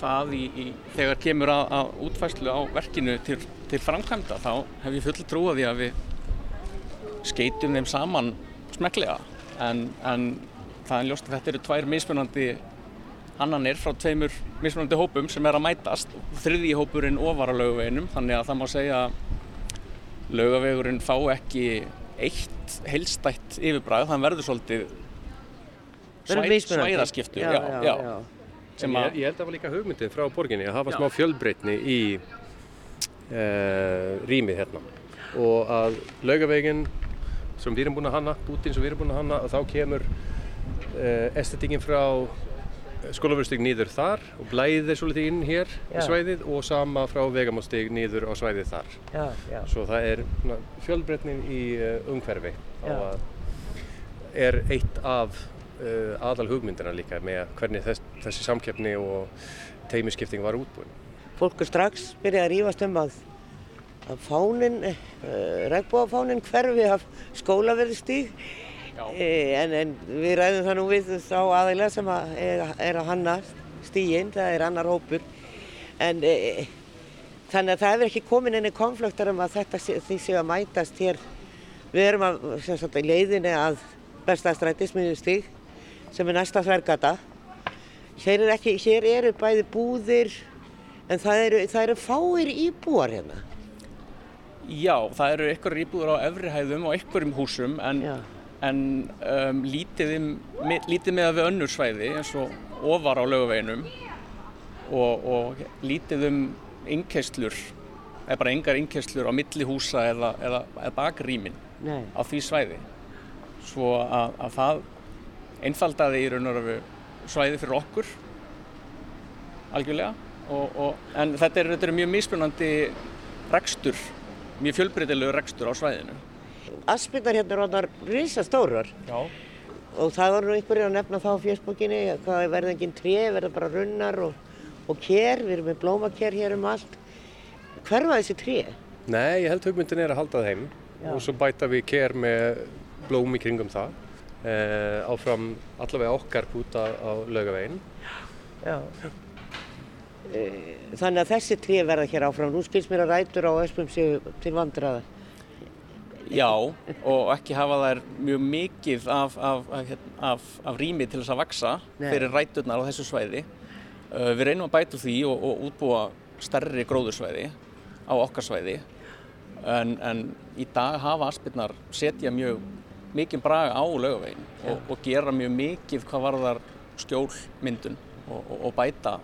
það í, í, þegar kemur að, að útfæslu á verkinu til, til framkvæmda þá hef ég full trú að því að við skeitum þeim saman smeklega en, en það er ljóst að þetta eru tvær mismunandi annanir frá tveimur mismunandi hópum sem er að mætast. Þriði hópurinn ofar á laugaveginum þannig að það má segja að laugavegurinn fá ekki eitt heilstætt yfirbræð þann verður svolítið
mismunandi.
svæðaskiptur
Já, já, já.
sem
Ég,
að
ég held að það var líka hugmyndin frá borginni að hafa smá fjölbreytni í uh, rýmið hérna. Og að laugavegin sem við erum búin að hanna, bútin sem við erum búin að hanna og þá kemur uh, estetikinn frá skólaverustík nýður þar og blæðir svolítið inn hér
Já.
í svæðið og sama frá vegamástík nýður á svæðið þar.
Já, já,
Svo það er svona, fjölbreytnin í uh, umhverfi
Já.
og að er eitt af uh, aðal hugmyndina líka með hvernig þess, þessi samkeppni og teimisskipting var útbúin.
fólk er strax byrjað að rífast um að, að fánin, uh, regnbóðafánin hverfi af skólaverðstíg e, en, en við ræðum það nú við þá aðeinslega sem að er, er að hanna stíginn, það er annar hópur. En e, þannig að það hefur ekki komin einni konfliktar um að þetta sé, því séu að mætast hér. Við erum að, sem sagt, í leiðinni að bestastræti smiðustíg sem er næsta þvergata. Hér, er ekki, hér eru bæði búðir en það eru, það eru fáir íbúar hérna
já, það eru ykkur íbúður á efri hæðum og ykkurum húsum en, en um, lítið, um, mi- lítið með að við önnur svæði eins og ofar á laugaveginum og, og lítið um innkeyslur eða bara engar innkeyslur á milli húsa eða, eða, eða bakrýmin
Nei.
á því svæði svo að, að það einfaldaði í raun og rafu svæði fyrir okkur algjörlega og, og, en þetta er, þetta er mjög mismunandi rekstur, mjög fjölbreytilegu rekstur á svæðinu
Aspirnar hérna er orðnar risastórar
Já.
og það var nú einhverjir að nefna það á fjöspókinni hvað verða engin tré, verða bara runnar og, og ker, við erum með blómaker hér um allt hverfa þessi tré?
Nei, ég held hugmyndin er að halda það heim
Já.
og svo bæta við ker með blóm í kringum það uh, áfram allavega okkar púta á laugavegin.
Já. Eh, Þannig að þessi tré verða hér áfram. Nú skils mér að rætur á öspum séu til vandraða.
Já, og ekki hafa þær mjög mikið af, af, af, af, af rými til þess að vaksa
Nei.
fyrir ræturnar á þessu svæði. Uh, við reynum að bæta úr því og, og útbúa stærri gróðursvæði á okkar svæði. En, en í dag hafa aspirnar setja mjög mikið braga á laugavegin og, og gera mjög mikið hvað varðar skjólmyndun og, og, og bæta,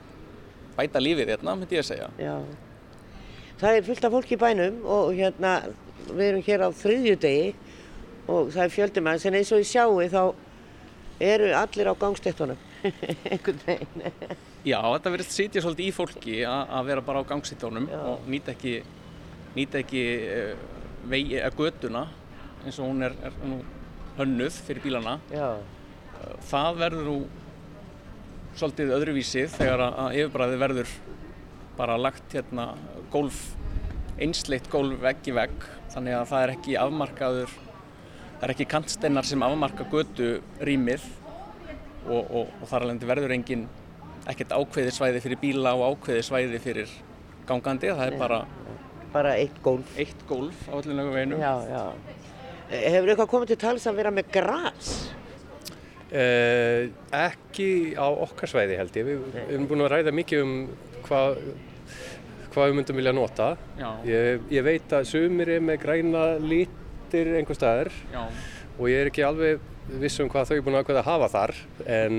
bæta lífið hérna, myndi ég að segja.
Já. Það er fullt af fólki í bænum og hérna við erum hér á þriðjudegi og það er fjöldi manns en eins og ég sjáu þá eru allir á gangstéttunum einhvern veginn.
Já, þetta verður sitja svolítið í fólki að vera bara á gangsittónum
Já.
og nýta ekki, nýta ekki uh, vegi, uh, götuna eins og hún er, er nú hönnuð fyrir bílana.
Já,
það verður nú svolítið öðruvísið þegar að, yfirbræði verður bara lagt hérna gólf, einsleitt gólf vegg í vegg þannig að það er ekki afmarkaður, það er ekki kantsteinar sem afmarka götu rýmið og, og, og þar alveg verður engin ekkert ákveðið svæði fyrir bíla og ákveðið svæði fyrir gangandi, það er bara
bara eitt gólf.
eitt gólf á öllum lögum veginum.
Já, já. Hefur eitthvað komið til tals að vera með gras?
Uh, ekki á okkar svæði held ég. Við, erum búin að ræða mikið um hvað hva við myndum vilja nota.
Já.
Ég, ég veit að sumir er með græna litir einhver staðar
Já.
og ég er ekki alveg viss um hvað þau er búin að ákveða að hafa þar en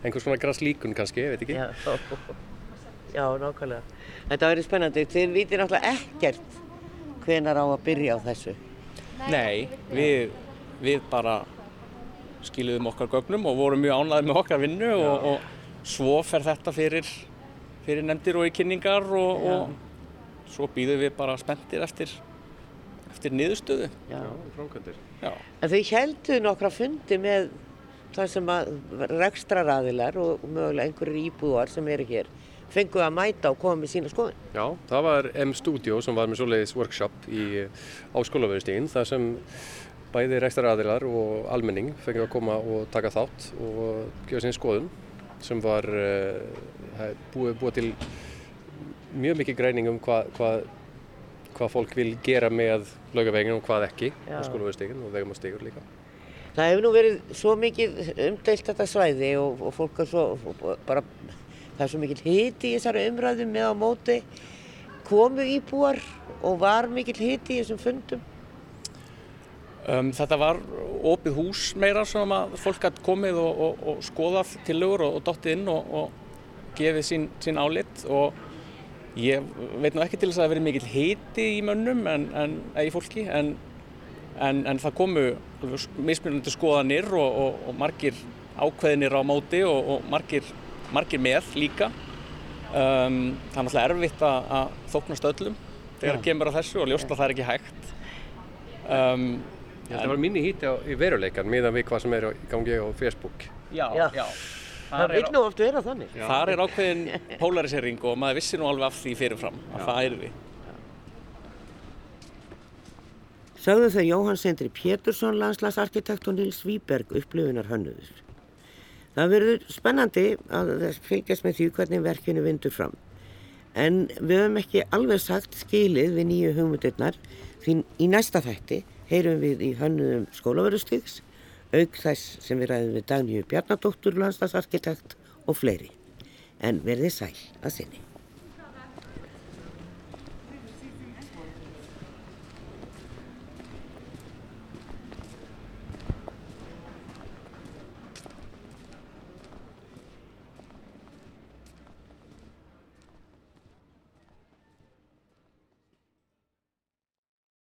einhvers svona graslíkun kannski, ég veit ekki.
Já, já, nákvæmlega. Þetta verður spennandi. Þið vitið náttúrulega ekkert hvenar á að byrja á þessu.
Nei, við, við bara skiluðum okkar gögnum og vorum mjög ánæðið með okkar vinnu og, og svo fer þetta fyrir, fyrir nefndir og í kynningar og, og svo býðum við bara spenntir eftir, eftir niðurstöðu.
Já.
Framkvæmdir.
Já.
En þau heldu nokkra fundi með það sem að rekstraraðilar og mögulega einhverjir íbúar sem eru hér fengu að mæta og koma með sína skoðun.
Já, það var M-Studio sem var með svoleiðis workshop í, á skólaverðustíðin þar sem bæði rekstaraðilar og almenning fengið að koma og taka þátt og gefa sín skoðun sem var uh, búið, búið til mjög mikið greining um hvað hva, hva fólk vil gera með laugaveginn og hvað ekki á skólaverðustíðin og vegum á stígur líka.
Það hefur nú verið svo mikið umdeilt þetta svæði og, og fólk er svo bara, það er svo mikið hiti í þessari umræðu með á móti. Komu íbúar og var mikið hiti í þessum fundum?
Um, þetta var opið hús meira sem að fólk hatt komið og, og, og skoðað tillögur og, og dottið inn og, og gefið sín, sín álit og ég veit nú ekki til þess að það verið mikill hiti í mönnum en, en, eða í fólki en, en, en það komu mismunandi skoðanir og, og margir ákveðinir á móti og margir, margir með líka. Um, það er náttúrulega erfitt að, að þóknast öllum þegar það kemur á þessu og ljóst að það er ekki hægt. Um,
Það var minni híti á, í veruleikan miðan við hvað sem er í gangi á Facebook.
Já,
Já.
já.
Það
er,
nú oft vera þannig.
þar er ákveðin polarisering og maður vissi nú alveg af því fyrirfram að það er við.
Sagðu þau Jóhann Sendri Pétursson, landslagsarkitekt og Nils Víberg upplifunar hönnuður. Það verður spennandi að fylgjast með því hvernig verkinu vindur fram. En við höfum ekki alveg sagt skilið við nýju hugmyndirnar því í næsta þætti heyrum við í hönnuðum skólaverðustigs, auk þess sem við ræðum við Daníu Bjarnadóttur, landslagsarkitekt og fleiri. En verði sæl að sinni.